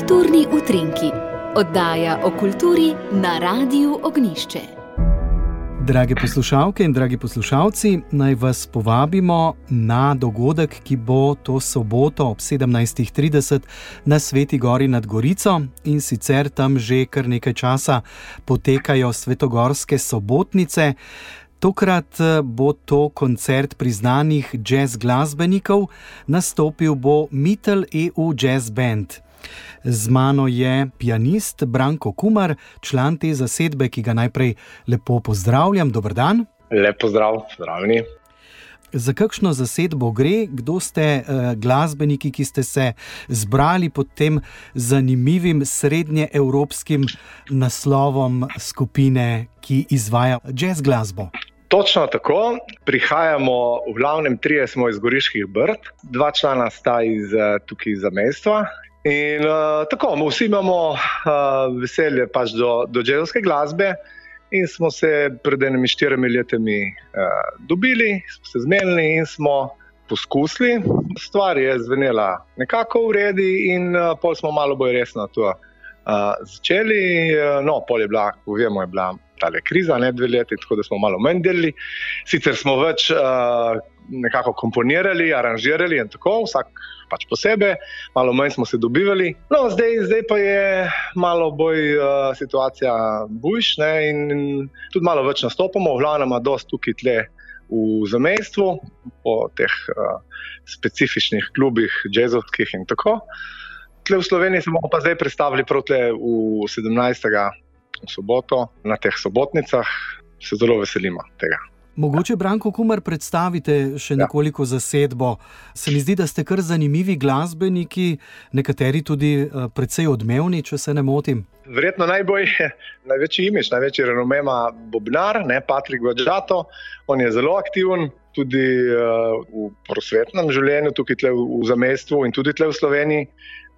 Kulturni utrinki, oddaja o kulturi na Radiu Ognišče. Drage poslušalke in dragi poslušalci, naj vas povabimo na dogodek, ki bo to soboto ob 17:30 na Sveti Gori nad Gorico in sicer tam že kar nekaj časa potekajo svetogorske sobotnice. Tokrat eh, bo to koncert priznanih jazz glasbenikov, nastopil bo Mittel EU Jazz Band. Z mano je pianist Branko Kumar, član te zasedbe, ki ga najprej lepo pozdravljam. Dobr dan. Lepo zdrav, zdravljeni. Za kakšno zasedbo gre, kdo ste uh, glasbeniki, ki ste se zbrali pod tem zanimivim srednjeevropskim naslovom skupine, ki izvaja jazz glasbo? Točno tako. Prihajamo v glavnem trije, smo iz Goriških brd, dva člana sta iz eh, tukaj za mestva. In uh, tako, vsi imamo uh, veselje pač do, do džezovske glasbe. In smo se pred enimi štirimi letami uh, dobili, smo se zmenili in smo poskusili. Stvar je zvenela nekako v redu, in uh, pol smo malo bolj resno to uh, začeli. Uh, no, pol je bila, vemo, je bila ta kriza, ne dve leti, tako da smo malo manj delili. Sicer smo več uh, nekako komponirali, aranžirali in tako, vsak pač posebej, malo manj smo se dobivali. No, zdaj, zdaj pa je malo bolj uh, situacija bujša in, in tudi malo več nastopamo, v glavnem, da dosta tukaj tle. V zamestju, po teh uh, specifičnih klubih, jazzovskih in tako. Tle v Sloveniji smo pa zdaj predstavili proti v 17 v soboto na teh sobotnicah, se zelo veselimo tega. Mogoče, Branko Kumar, predstavite še ja. nekoliko zasedbo. Se mi zdi, da ste kar zanimivi glasbeniki, nekateri tudi uh, precej odmevni, če se ne motim. Verjetno najbolj, največji imič, največji renom ima Bobnar, ne Patrik Vajžato. On je zelo aktiven tudi uh, v prosvetnem življenju, tukaj v, v zamestvu in tudi v Sloveniji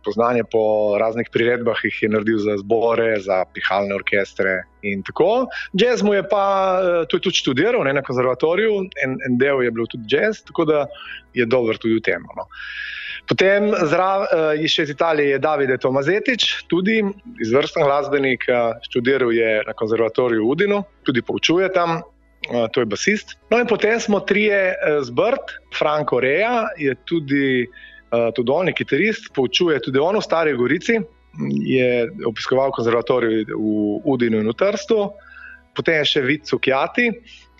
poznanje po raznih priredbah, jih je naredil za zbore, za pihalne orkestre in tako. Jazz mu je pa eh, tudi študiral ne, na konzervatoriju, en, en del je bil tudi jazz, tako da je dober tudi v tem. No. Potem zraven uh, še iz Italije je David Tomazetič, tudi izvrsten glasbenik, uh, študiral je na konzervatoriju v Udinu, tudi poučuje tam. To je basist. No, in potem smo trije uh, zbrt, Franko Reja je tudi tudi on je kitarist, poučuje tudi on v Stari Gorici, je obiskoval konzervatorij v Udinu in v Trstu, potem je še Vid Cukjati.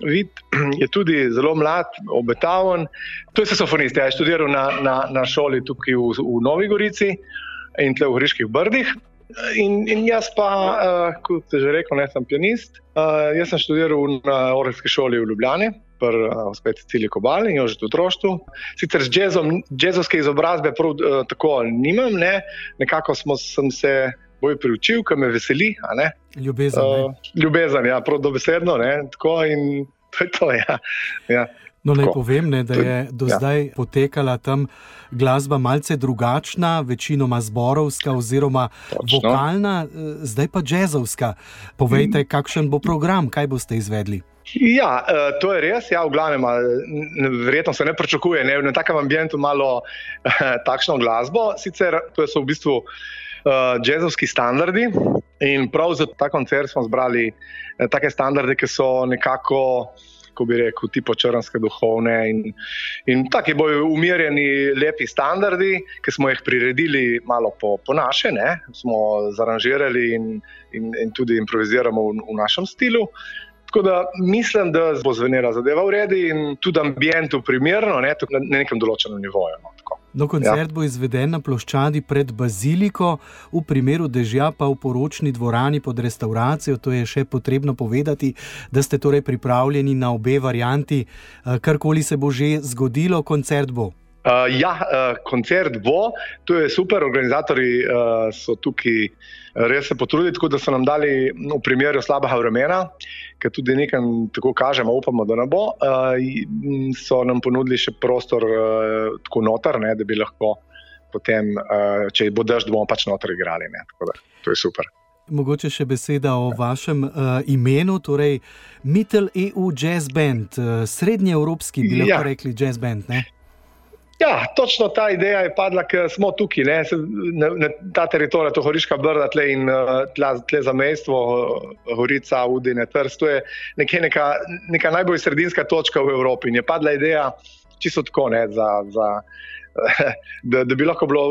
Vid je tudi zelo mlad, obetaven. To je saxofonist, ja, je študiral na, na, na šoli tukaj v, v Novi Gorici in tle v Hriških Brdih. In, in jaz pa, uh, kot ste že rekel, ne sem pianist. Uh, jaz sem študiral na Orlovski šoli v Ljubljani, pri uh, Cecilii Kobali in že v otroštvu. Sicer z jazzom, jazzovske izobrazbe prav uh, tako nimam, ne? nekako smo, sem se bolj priučil, kar me veseli. Ljubezen. Uh, ljubezen, ja, prav dobesedno. Tako in to je to. Ja. Ja. No, naj povem, ne, da je do ja. zdaj potekala tam glasba malce drugačna, večinoma zborovska oziroma Točno. vokalna, eh, zdaj pa jazzovska. Povejte, kakšen bo program, kaj boste izvedli? Ja, eh, to je res. Ja, v glavnem, verjetno se ne pričakuje ne, na takem ambientu malo takšno glasbo. Sicer to so v bistvu uh, jazzovski standardi in prav za ta koncert smo zbrali uh, take standarde, ki so nekako kako bi rekel, tipo črnske duhovne in, in tako bojo umirjeni, lepi standardi, ki smo jih priredili malo po, po naše, ne? smo zaranžirali in, in, in tudi improviziramo v, v našem stilu. Tako da mislim, da bo zvenela zadeva v redu in tudi ambient v primerno, ne, na nekem določenem nivoju. No, No, koncert ja. bo izveden na ploščadi pred baziliko, v primeru dežja pa v poročni dvorani pod restauracijo. To je še potrebno povedati, da ste torej pripravljeni na obe varianti. Eh, karkoli se bo že zgodilo, koncert bo. Uh, ja, uh, koncert bo, to je super, organizatori uh, so tukaj res se potrudili, tako da so nam dali no, v primeru slabega vremena, ki tudi nekaj tako kažemo, upamo, da ne bo. Uh, so nam ponudili še prostor uh, tako noter, ne, da bi lahko potem, uh, če bo dež, bomo pač noter igrali. Ne, da, to je super. Mogoče še beseda o vašem uh, imenu, torej Mittel EU Jazz Band, uh, srednjeevropski, bi lahko ja. rekli jazz band. Ne? Ja, točno ta ideja je padla, ker smo tukaj, ne, ne, ne, ta teritorij, to Horiška brda tle in tle, tle za mestvo, Horica, Udine, Trst, to je nekaj, neka, neka najbolj sredinska točka v Evropi. In je padla ideja čisto tako, ne, za, za, da, da bi lahko bilo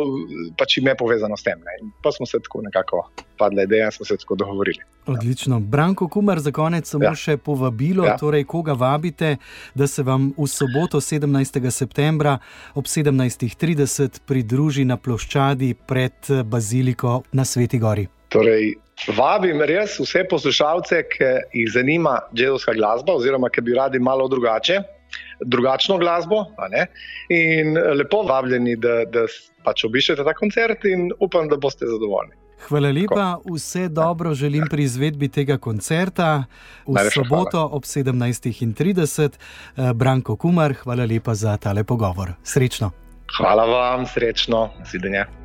pač ime povezano s tem. Ne. Pa smo se tako nekako padla ideja in smo se tako dogovorili. Odlično. Branko Kumar, za konec samo ja. še povabilo, ja. torej koga vabite, da se vam v soboto 17. septembra ob 17.30 pridruži na ploščadi pred baziliko na Sveti Gori. Torej, vabim res vse poslušalce, ki jih zanima džedovska glasba, oziroma ki bi radi malo drugače drugačno glasbo. In lepo vabljeni, da, da pač obišete ta koncert in upam, da boste zadovoljni. Hvala lepa, vse dobro želim pri izvedbi tega koncerta v Najlepša soboto hvala. ob 17.30. Eh, Branko Kumar, hvala lepa za tale pogovor. Srečno. Hvala vam, srečno, nasvidenje.